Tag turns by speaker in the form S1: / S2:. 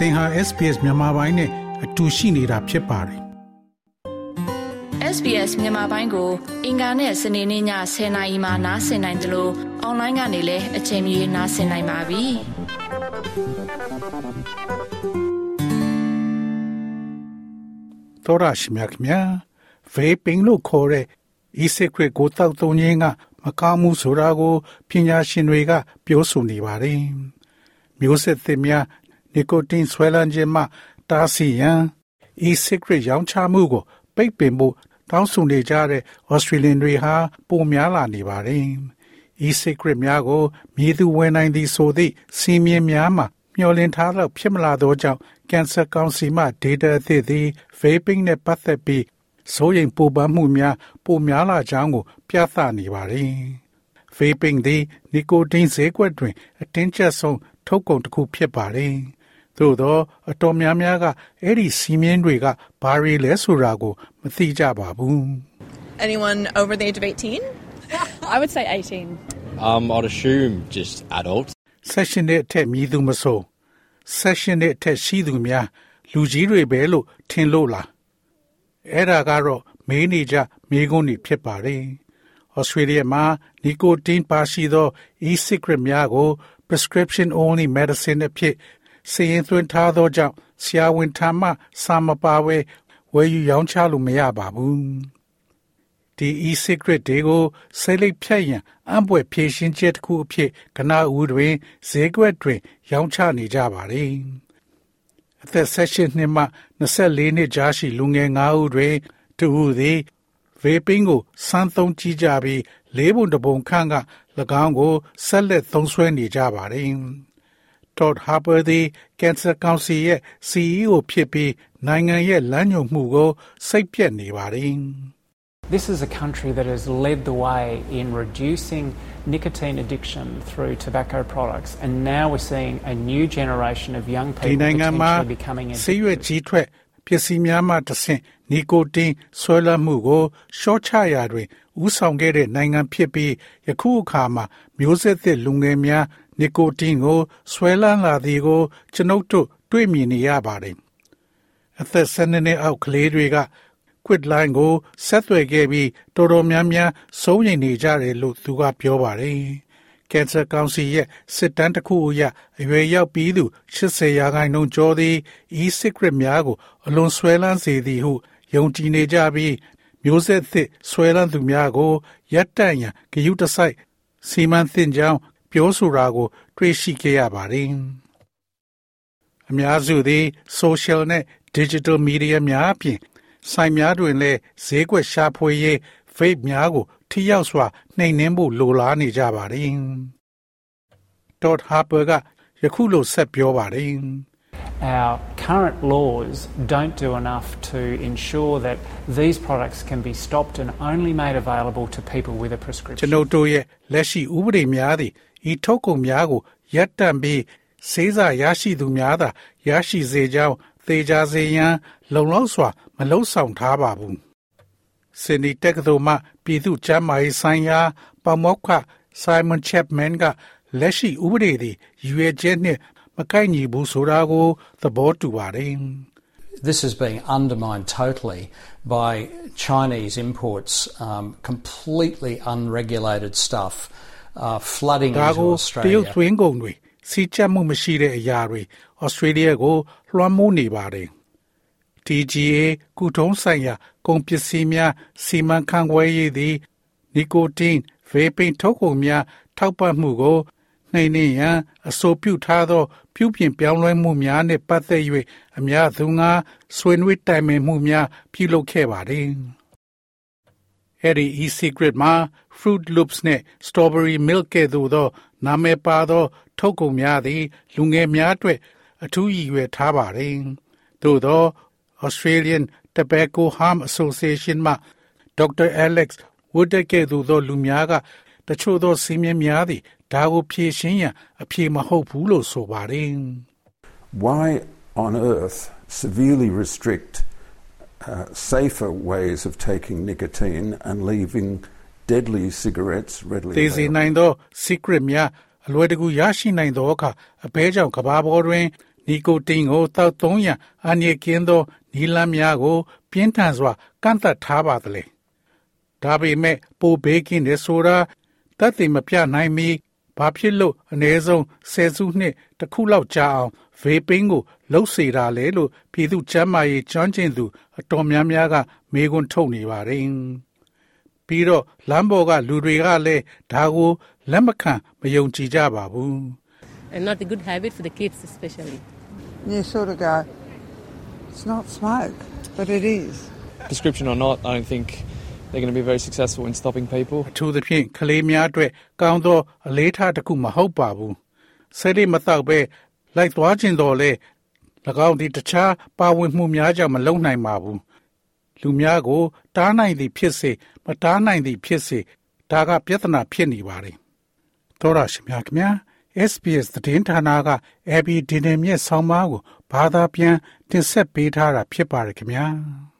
S1: သင်ဟာ SPS မြန်မာပိုင်းနဲ့အတူရှိနေတာဖြစ်ပါတယ်
S2: SBS မြန်မာပိုင်းကို အင်ကာနဲ့စနေနေ့ည10:00နာရီမှနားဆင်နိုင်တယ်လို့အွန်လိုင်းကနေလည်းအချိန်မီနားဆင်နိုင်ပါပြီ။
S1: သောရရှိမြခင်ဗျာ vaping လို့ခေါ်တဲ့ e-cigarette ကိုတောက်သုံးခြင်းကမကောင်းမှုဆိုတာကိုပညာရှင်တွေက ပြောဆိုနေပါတယ်။မျိုးဆက်သစ်များ နီကိုတင်ဆွဲလန်းခြင်းမှတားဆီးရန် e-cigarette ရောင်းချမှုကို ပိတ်ပင်ဖို့တောင်းဆိုနေကြတဲ့ Australian တွေဟာပိုများလာနေပါတယ်။ e-cigarette များကိုမြည်သူဝင်နိုင်သည်ဆိုသည့်စီးမြင်များမှာမျှော်လင့်ထားလောက်ဖြစ်မလာသောကြောင့်ကင်ဆာကောင်စီမှ data အသစ်သည် vaping နဲ့ပတ်သက်ပြီးစိုးရိမ်ပူပန်မှုများပိုများလာကြောင်းကို ပြသနေပါတယ်။ vaping သည်နီကိုတင်ဈေးကွက်တွင် အတင်းကျပ်ဆုံးထုတ်ကုန်တစ်ခုဖြစ်ပါတယ်။ သို့သောအတော်များများကအဲ့ဒီစီးမြင်တွေကဘာတွေလဲဆိုတာကိုမသိကြပါဘူး။
S3: Anyone over the age of 18?
S4: I would say 18.
S5: Um, I'd assume just adults.
S1: session နဲ့အထက်မြည်သူမဆို session နဲ့အထက်ရှိသူများလူကြီးတွေပဲလို့ထင်လို့လားအဲ့ဒါကတော့မေးနေကြမေးခွန်းတွေဖြစ်ပါတယ်။ Australia မှာ nicotine ပါရှိသော e-cigarette များကို prescription only medicine အဖြစ် စီရင်သွင်းထားသောကြောင့်ဆရာဝန်ထံမှစာမပါဘဲဝယ်ယူရောင်းချလို့မရပါဘူး။ဒီ e-cigarette တွေကိုစိတ်လိပ်ဖြတ်ရန်အံ့ဘွယ်ဖြည့်ရှင်းချက်တစ်ခုအဖြစ်ကနဦးတွင်ဈေးကွက်တွင် ရောင်းချနေကြပါတယ်။အသက်16နှစ်မှ24နှစ်ကြားရှိလူငယ်9ဦးတွင်တဦးသည် vaping ကိုစမ်းသုံးကြည့်ကြပြီးလေးပုံတစ်ပုံခန့်က၎င်းကိုဆက်လက်သုံးစွဲနေကြပါတယ်။ Todd Harper သည် Cancer Council ရဲ့ CEO ဖြစ်ပြီးနိုင်ငံရဲ့လမ်းညွှန်မှုကိုစိတ်ပြက်နေပါတယ်။
S6: This is a country that has led the way in reducing nicotine addiction through tobacco products, and now we're seeing a new generation of young
S1: ဒီ
S6: people
S1: နိုင်ငံမှာ
S6: potentially becoming
S1: ဆေးရွက်
S6: addicted.
S1: ကြီးထွက်ပစ္စည်းများမှတဆင့်နီကိုတင်ဆွဲလန်းမှုကိုရှော့ချရာတွင်ဥဆောင်ခဲ့တဲ့နိုင်ငံဖြစ်ပြီးယခုအခါမှာမျိုးဆက်သစ်လူငယ်များ နီကိုတင်ကိုဆွဲလန်းလာသည်ကို ကျွန်ုပ်တို့တွေ့မြင်နေရပါတယ်အသက်12နှစ်အောက်ကလေးတွေက quit line ကိုဆက်သွယ်ခဲ့ပြီးတော်တော်များများစိုးရိမ်နေကြတယ်လို့သူကပြောပါတယ်။ Cancer Council ရဲ့စစ်တမ်းတစ်ခုအရအရွယ်ရောက်ပြီးသူ80ရာခိုင်နှုန်းကျော်သည် e-cigarette များကို အလွန်ဆွဲလန်းစေသည်ဟုယုံကြည်နေကြပြီးမျိုးဆက်သစ်ဆွဲလန်းသူများကိုရပ်တန့်ရန်ဂရုတစိုက်စီမံသင့်ကြောင်း ပြောဆိုတာကို တွေ့ရှိခဲ့ရပါတယ်။အများစုသည် social နဲ့ digital media များအပြင်ဆိုင်များတွင်လည်းဈေးကွက်ရှာဖွေရေး vape များကို ထိရောက်စွာနှိမ်နင်းဖို့လိုလားနေကြပါတယ်။ Todd Harper ကယခုလိုဆက်ပြောပါတယ်
S6: Our current laws don't do enough to ensure that these products can be stopped and only made available to people with a
S1: ကျွန်
S6: prescription. ုပ်
S1: တို့ရဲ့လက်ရှိဥပဒေများသည်ဤထုတ်ကုန်များကိုရပ်တန့်ပြီးစေးစာရရှိသူများသာရရှိစေကြောင်းသေချာစေရန်လုံလောက်စွာမလှုံ့ဆော်ထားပါဘူး။စင်ဒီတက္ကသိုလ်မှပြည်သူ့ကျန်းမာရေးဆိုင်ရာပမောက္ခ Simon Chapman ကလက်ရှိဥပဒေသည်ရည်ရွယ်ချက်နှင့် မကိုက်ညီဘူးဆိုတာကိုသဘောတူပါတယ်။
S7: This is being undermined totally by Chinese imports, um, completely unregulated stuff uh, flooding
S1: ဒါ
S7: into
S1: ကိုတရုတ်
S7: Australia.
S1: သွင်းကုန်တွေစီးကျပ်မှုမရှိတဲ့အရာတွေဩစတြေးလျကိုလွှမ်းမိုးနေပါတယ်။ TGA ကုထုံးဆိုင်ရာကုန်ပစ္စည်းများစီမံခန့်ခွဲရေးသည်နီကိုတင်ဗေပိန်ထုတ်ကုန်များထောက်ပံ့မှုကို နှိမ်နင်းရန်အဆိုပြုထားသော ပြုပြင်ပြောင်းလဲမှုများနှင့်ပတ်သက်၍အများသူငါဆွေးနွေးတိုင်ပင်မှုများပြုလုပ်ခဲ့ပါတယ်။အဲ့ဒီ e-cigarette မှာ fruit loops နဲ့ strawberry milk ကဲ့သို့သော နာမည်ပါသော ထုတ်ကုန်များသည် လူငယ်များအတွက်အထူးရည်ရွယ်ထားပါတယ်။သို့သော Australian Tobacco Harm Association မှဒေါက်တာ Alex Woodard ကဲ့သို့သောလူများက တချို့သောစီးမြင်များသည်ဒါကိုဖြည့်ရှင်းရန်အဖြေမဟုတ်ဘူးလို့ဆိုပါတယ်။
S8: why on earth severely restrict uh, safer ways of taking nicotine and leaving deadly cigarettes readily
S1: သေစေ
S8: available?
S1: နိုင်သော secret များအလွယ်တကူရရှိနိုင်သောအခါအဘဲကြောင့်ကဘာပေါ်တွင်နီကိုတင်ကိုတောက်သုံးရန်အန်ရကင်းသောနီလန်းများကို ပြင်းထန်စွာကန့်သက်ထားပါသလဲဒါပေမဲ့ပိုဘေးကင်းတဲ့ဆိုတာ တတ်သိမပြနိုင်မီဘာဖြစ်လို့အ ਨੇ ဆုံးဆယ်စုနှစ်တစ်ခုလောက်ကြာအောင်ဗေပင်းကိုလှုပ်စေတာလေလို့ပြည်သူ့ကျန်းမာရေးကျွမ်းကျင်သူ အတော်များများကမေးခွန်းထုတ်နေပါတယ်။ပြီးတော့လမ်းပေါ်ကလူတွေကလည်းဒါကိုလက်မခံမယုံကြည်ကြပါဘူး
S3: and not a good habit for the kids especially.
S9: You sort of go, it's not smoke, but it is.
S10: Prescription or not, I don't think they're going to be very successful in stopping people.
S1: အထူးသဖြင့်ကလေးများအတွက်ကောင်းသောအလေးထားတစ်ခုမဟုတ်ပါဘူး။ဆဲရီမတော့ပဲလိုက်သွားခြင်းတော်လဲ၎င်းဒီတခြားပါဝင်မှုများကြောင့်မလုံနိုင်ပါဘူး။လူများကို တားနိုင်သည်ဖြစ်စေမတားနိုင်သည်ဖြစ်စေဒါကပြဿနာဖြစ်နေပါတယ်။သောရရှိမြခင်ဗျာ SBS သတင်းဌာနက AB ဒီနေမြင့်ဆောင်းပါးကိုဘာသာပြန်တင်ဆက်ပေးထားတာဖြစ်ပါတယ်ခင်ဗျာ။